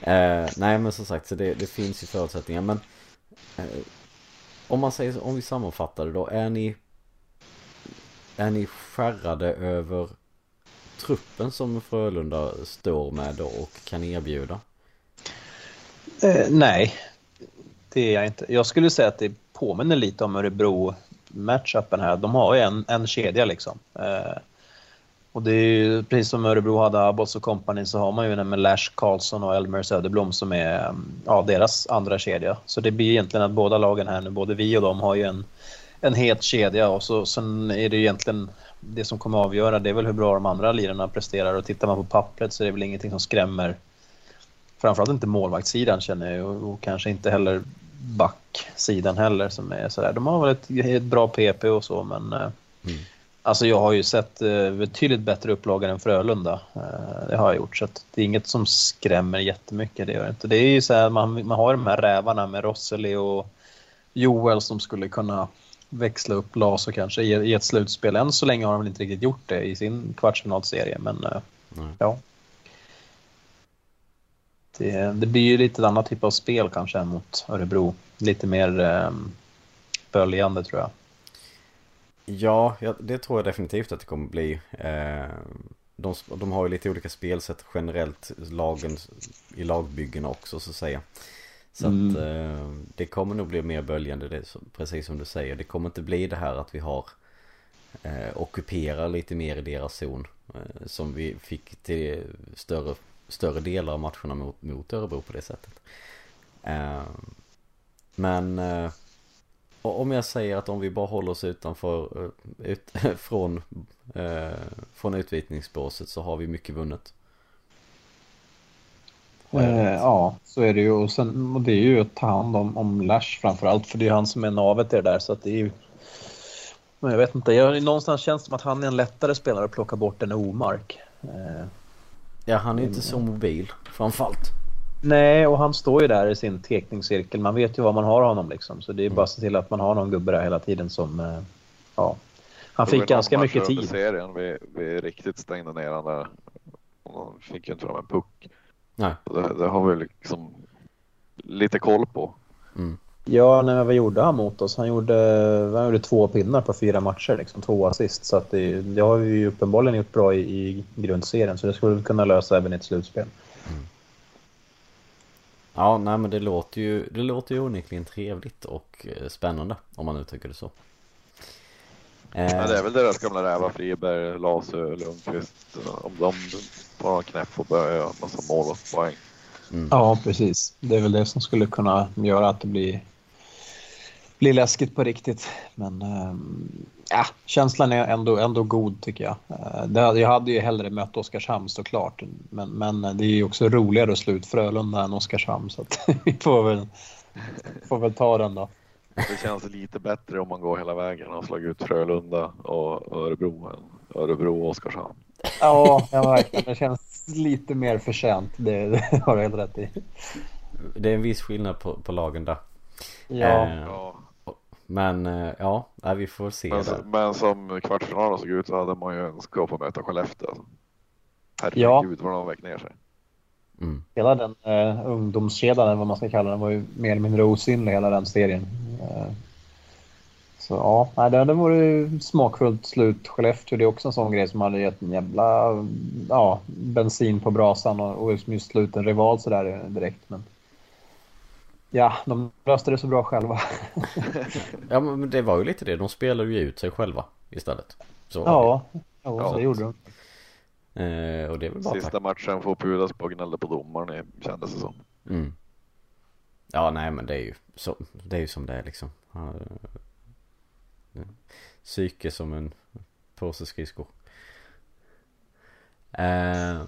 Eh, nej men som sagt, så det, det finns ju förutsättningar men eh, Om man säger om vi sammanfattar det då, är ni Är ni skärrade över truppen som Frölunda står med då och kan erbjuda? Eh, nej, det är jag inte. Jag skulle säga att det påminner lite om Örebro matchupen här. De har ju en, en kedja liksom. Eh, och det är ju precis som Örebro hade Abbas och kompani så har man ju med Lash Karlsson och Elmer Söderblom som är mm, ja, deras andra kedja. Så det blir egentligen att båda lagen här nu, både vi och de, har ju en, en het kedja och så, sen är det egentligen det som kommer att avgöra det är väl hur bra de andra lirarna presterar och tittar man på pappret så är det väl ingenting som skrämmer. Framförallt inte målvaktssidan känner jag och, och kanske inte heller backsidan heller som är sådär. De har väl ett, ett bra PP och så men eh, mm. Alltså jag har ju sett eh, betydligt bättre upplagor än Frölunda. Eh, det har jag gjort. Så det är inget som skrämmer jättemycket. Det gör inte. Det är ju så här, man, man har de här rävarna med Rosseli och Joel som skulle kunna växla upp Laso kanske i, i ett slutspel. Än så länge har de väl inte riktigt gjort det i sin kvartsfinalserie. Men mm. ja. Det, det, blir ju lite annat typ av spel kanske än mot Örebro. Lite mer eh, böljande tror jag. Ja, det tror jag definitivt att det kommer bli. Eh, de, de har ju lite olika spelsätt generellt lagen, i lagbyggena också så att säga. Så mm. att eh, det kommer nog bli mer böljande, det, precis som du säger. Det kommer inte bli det här att vi har eh, ockuperar lite mer i deras zon. Eh, som vi fick till större, större delar av matcherna mot, mot Örebro på det sättet. Eh, men eh, om jag säger att om vi bara håller oss utanför eh, ut, [laughs] från, eh, från utvisningsbåset så har vi mycket vunnet. Eh, ja, så är det ju. Och, sen, och det är ju att ta hand om, om Lash framför allt, för det är han som är navet i det där. Så att det är ju... Men jag vet inte, jag, någonstans känns det som att han är en lättare spelare att plocka bort än Omark. Eh, ja, han är inte så mobil framförallt. Nej, och han står ju där i sin tekningscirkel. Man vet ju var man har honom liksom. Så det är mm. bara att se till att man har någon gubbe där hela tiden som... Eh, ja. Han fick ganska mycket tid. serien vi, vi riktigt stängde ner honom där. Han fick ju inte fram en puck. Nej. Det, det, har vi liksom lite koll på. Mm. Ja, nej, vad gjorde han mot oss? Han gjorde, han gjorde två pinnar på fyra matcher, liksom, två assist. Så att det, det har vi ju uppenbarligen gjort bra i, i grundserien, så det skulle vi kunna lösa även i ett slutspel. Mm. Ja, nej men det låter ju, det låter ju onekligen trevligt och eh, spännande om man uttrycker det så. Ja, det är väl deras gamla rävar Friberg, Lasö, Lundqvist. Om de en knäpp och börjar göra massa mål och poäng. Mm. Ja, precis. Det är väl det som skulle kunna göra att det blir, blir läskigt på riktigt. Men ja, känslan är ändå, ändå god tycker jag. Äh, det, jag hade ju hellre mött Oskarshamn såklart. Men, men det är ju också roligare att slå ut Frölunda än Oskarshamn. Så [laughs] vi får väl, får väl ta den då. Det känns lite bättre om man går hela vägen och slagit ut Frölunda och Örebro än Örebro och Oskarshamn. Ja, ja [laughs] verkligen. Det känns lite mer förtjänt. Det, [laughs] det har du helt rätt i. Det är en viss skillnad på, på lagen där. Ja. Eh, men eh, ja, vi får se. Men, där. men som kvartsfinalen såg ut så hade man ju önskat få möta Skellefteå. Herregud ja. vad de har väckt ner sig. Mm. Hela den eh, ungdomskedjan, vad man ska kalla den, var ju mer eller mindre osynlig hela den serien. Eh, så ja, det, det vore smakfullt slut. Skellefteå det är också en sån grej som hade gett en jävla ja, bensin på brasan och, och just slut en rival sådär direkt. Men ja, de löste det så bra själva. [laughs] ja, men det var ju lite det. De spelade ju ut sig själva istället. Så ja, ja, så det gjorde de. Eh, och det är väl bara Sista tack. matchen får Pudas på gnällde på domaren kändes det som. Mm. Ja, nej men det är ju så, det är ju som det är liksom. Psyke som en påse skridskor. Eh,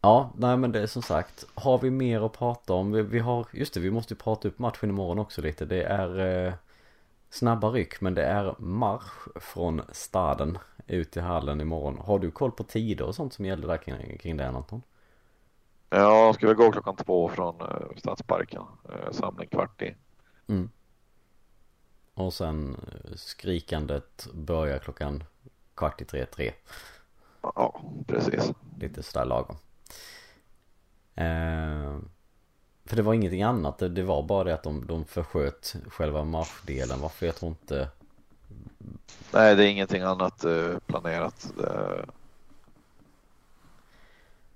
ja, nej men det är som sagt. Har vi mer att prata om? Vi, vi har, just det, vi måste ju prata upp matchen imorgon också lite. Det är eh, snabba ryck men det är marsch från staden ut i hallen imorgon. Har du koll på tider och sånt som gäller där kring, kring det Anton? Ja, de skulle gå klockan två från uh, Stadsparken. Uh, samling kvart i. Mm. Och sen eh, skrikandet börjar klockan kvart i tre, tre. Ja, precis. Lite sådär lagom. Eh, för det var ingenting annat, det, det, var bara det att de, de försköt själva marschdelen. Varför jag tror inte... Nej, det är ingenting annat uh, planerat. Det...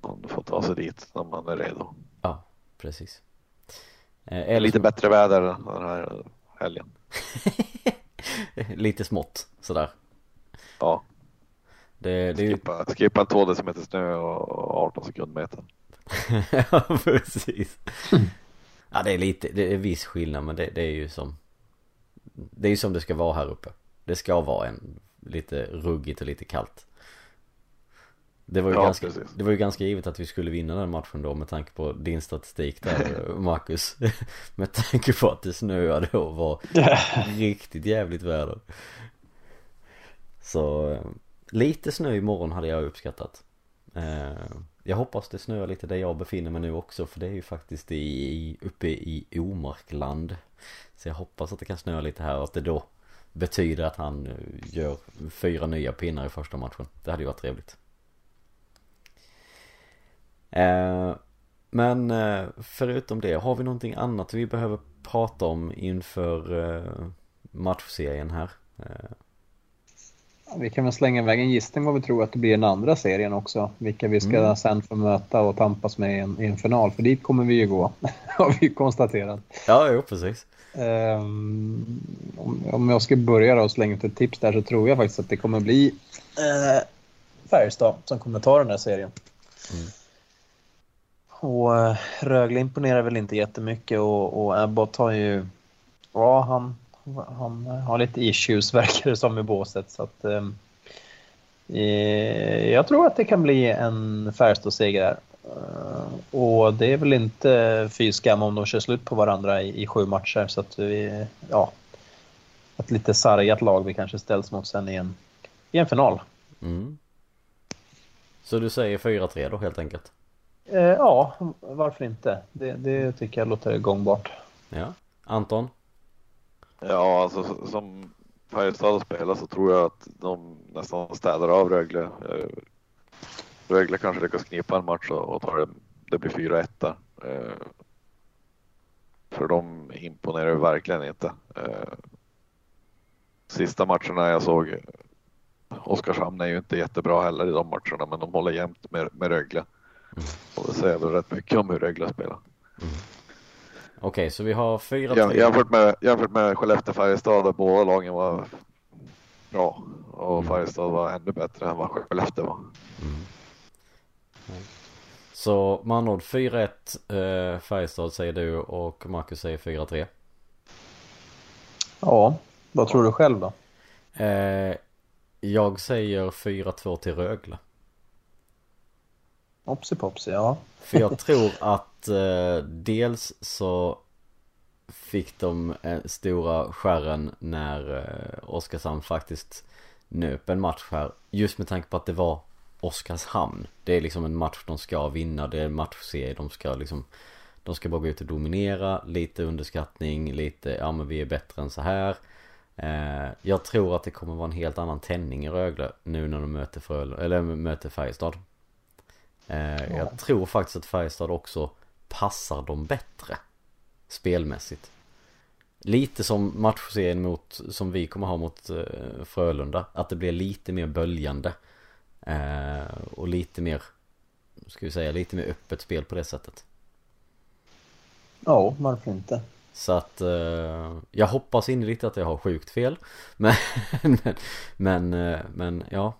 Man får ta sig dit när man är redo. Ja, precis. Eh, lite bättre väder den här helgen. [laughs] lite smått sådär. Ja. Det, det skippa, skippa 2 decimeter snö och 18 sekundmeter. [laughs] ja, precis. ja, det är lite, det är viss skillnad men det, det är ju som Det är ju som det ska vara här uppe. Det ska vara en lite ruggigt och lite kallt. Det var, ju ja, ganska, det var ju ganska givet att vi skulle vinna den matchen då med tanke på din statistik där [laughs] Marcus. [laughs] Med tanke på att det snöade och var [laughs] riktigt jävligt väder. Så eh, lite snö imorgon hade jag uppskattat. Eh, Jag hoppas det snöar lite där jag befinner mig nu också för det är ju faktiskt i, uppe i Omarkland. Så jag hoppas att det kan snöa lite här och att det då betyder att han gör fyra nya pinnar i första matchen. Det hade ju varit trevligt Eh, men eh, förutom det, har vi någonting annat vi behöver prata om inför eh, matchserien här? Vi kan väl slänga iväg en gissning vad vi tror att det blir den andra serien också. Vilka vi ska mm. sen få möta och tampas med i en, i en final. För dit kommer vi ju gå, [laughs] har vi konstaterat. Ja, jo precis. Um, om, om jag ska börja då och slänga ut ett tips där så tror jag faktiskt att det kommer bli uh, Färjestad som kommer ta den här serien. Mm. Och eh, Rögle imponerar väl inte jättemycket och, och Abbott har ju... Ja, han, han har lite issues [laughs] verkar det som i båset. Så att, ehm, eh, jag tror att det kan bli en Färjestad-seger där. Eh, och det är väl inte fy skam om de kör slut på varandra i, i sju matcher. Så att vi, ja, ett lite sargat lag vi kanske ställs mot sen i en, i en final. Mm. Så du säger 4-3 då helt enkelt? Eh, ja, varför inte? Det, det tycker jag låter gångbart. Ja. Anton? Ja, alltså som Färjestad spelar så tror jag att de nästan städar av Rögle. Eh, Rögle kanske lyckas knipa en match och tar det, det blir 4-1 där. Eh, för de imponerar verkligen inte. Sista matcherna jag såg Oskarshamn är ju inte jättebra heller i de matcherna men de håller jämnt med, med Rögle. Och det säger väl rätt mycket om hur Rögle spelar. Mm. Okej, okay, så vi har fyra... Ja, jämfört, med, jämfört med Skellefteå-Färjestad där båda lagen var bra och mm. Färjestad var ännu bättre än vad Skellefteå var. Mm. Så med andra ord 4-1 eh, Färjestad säger du och Marcus säger 4-3. Ja, vad tror du själv då? Eh, jag säger 4-2 till Rögle. Opsi popsi, ja. För jag tror att eh, dels så fick de eh, stora skärren när eh, Oskarshamn faktiskt nöp en match här. Just med tanke på att det var Oskarshamn. Det är liksom en match de ska vinna. Det är en matchserie de ska liksom De ska bara gå ut och dominera. Lite underskattning, lite ja men vi är bättre än så här. Eh, jag tror att det kommer vara en helt annan tändning i Rögle nu när de möter Fröl eller möter Färjestad. Eh, jag tror faktiskt att Färjestad också passar dem bättre spelmässigt. Lite som matchserien mot, som vi kommer ha mot eh, Frölunda. Att det blir lite mer böljande. Eh, och lite mer, ska vi säga, lite mer öppet spel på det sättet. Ja, varför inte? Så att eh, jag hoppas innerligt att jag har sjukt fel. Men, [laughs] men, men, eh, men ja.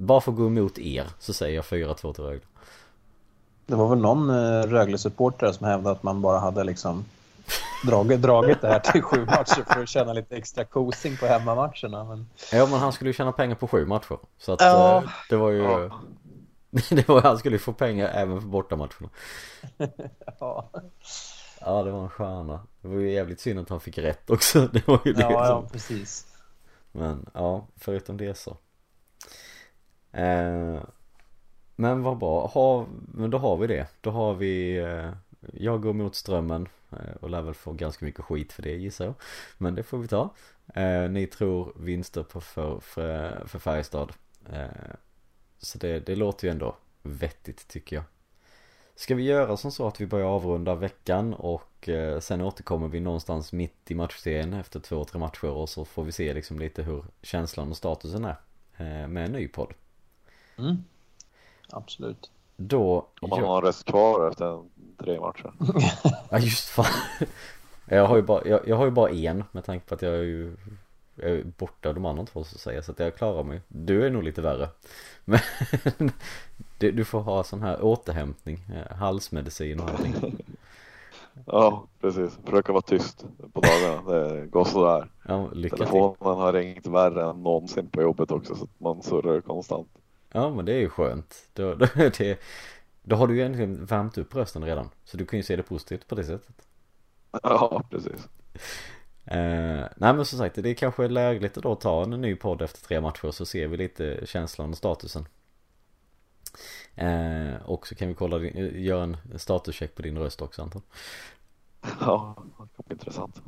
Bara för att gå emot er så säger jag 4-2 till Rögle. Det var väl någon eh, Rögle-supporter som hävdade att man bara hade liksom dragit, dragit det här till sju matcher för att tjäna lite extra kosing på hemmamatcherna. Men... Ja, men han skulle ju tjäna pengar på sju matcher. Så att ja. Eh, det var ju... Ja. [laughs] det var, han skulle ju få pengar även för bortamatcherna. [laughs] ja. Ja, det var en stjärna. Det var ju jävligt synd att han fick rätt också. [laughs] Det var ju det ja, som... ja, precis. Men ja, förutom det så. Eh, men vad bra. Ha, men då har vi det. Då har vi eh, Jag går mot strömmen eh, och lär väl få ganska mycket skit för det gissar jag. Men det får vi ta. Eh, ni tror vinster på för, för, för Färjestad. Eh, så det, det låter ju ändå vettigt tycker jag. Ska vi göra som så att vi börjar avrunda veckan och eh, sen återkommer vi någonstans mitt i matchserien efter två, tre matcher och så får vi se liksom lite hur känslan och statusen är eh, med en ny podd. Mm. Absolut. Då... Om man har en rest kvar efter tre matcher. [laughs] ja just fan. [laughs] Jag har ju bara, jag, jag, har ju bara en med tanke på att jag är ju jag är borta de andra två så att säga så att jag klarar mig. Du är nog lite värre. [laughs] Men du, du får ha sån här återhämtning, eh, halsmedicin och allting. Ja, precis. Försöka vara tyst på dagarna. Det går sådär. Ja, lycka Telefonen till. har ringt värre än någonsin på jobbet också så att man surrar konstant. Ja, men det är ju skönt. Då, då, [laughs] det, då har du ju egentligen värmt upp rösten redan. Så du kan ju se det positivt på det sättet. Ja, precis. Eh, nej men som sagt, det är kanske lägligt att då ta en ny podd efter tre matcher så ser vi lite känslan och statusen. Eh, och så kan vi kolla, göra en statuscheck på din röst också Anton. Ja, det kommer intressant.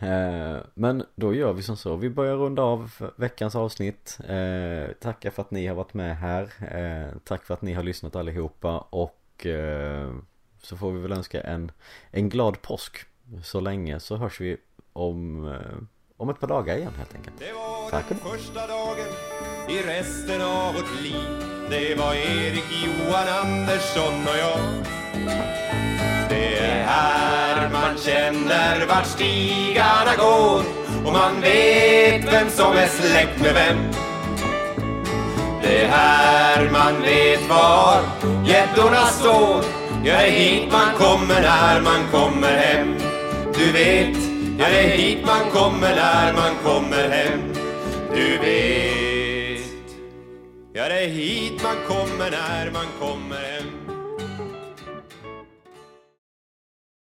Eh, men då gör vi som så, vi börjar runda av veckans avsnitt. Eh, tackar för att ni har varit med här. Eh, tack för att ni har lyssnat allihopa och så får vi väl önska en, en glad påsk. Så länge så hörs vi om, om ett par dagar igen helt enkelt. Det var Tack. den första dagen i resten av vårt liv. Det var Erik Johan Andersson och jag. Det är här man känner vart stigarna går och man vet vem som är släkt med vem. Det är här man vet var gäddorna står. Ja, det är hit man kommer när man kommer hem. Du vet Ja, det är hit man kommer när man kommer hem Du vet Ja, det är hit man kommer när man kommer hem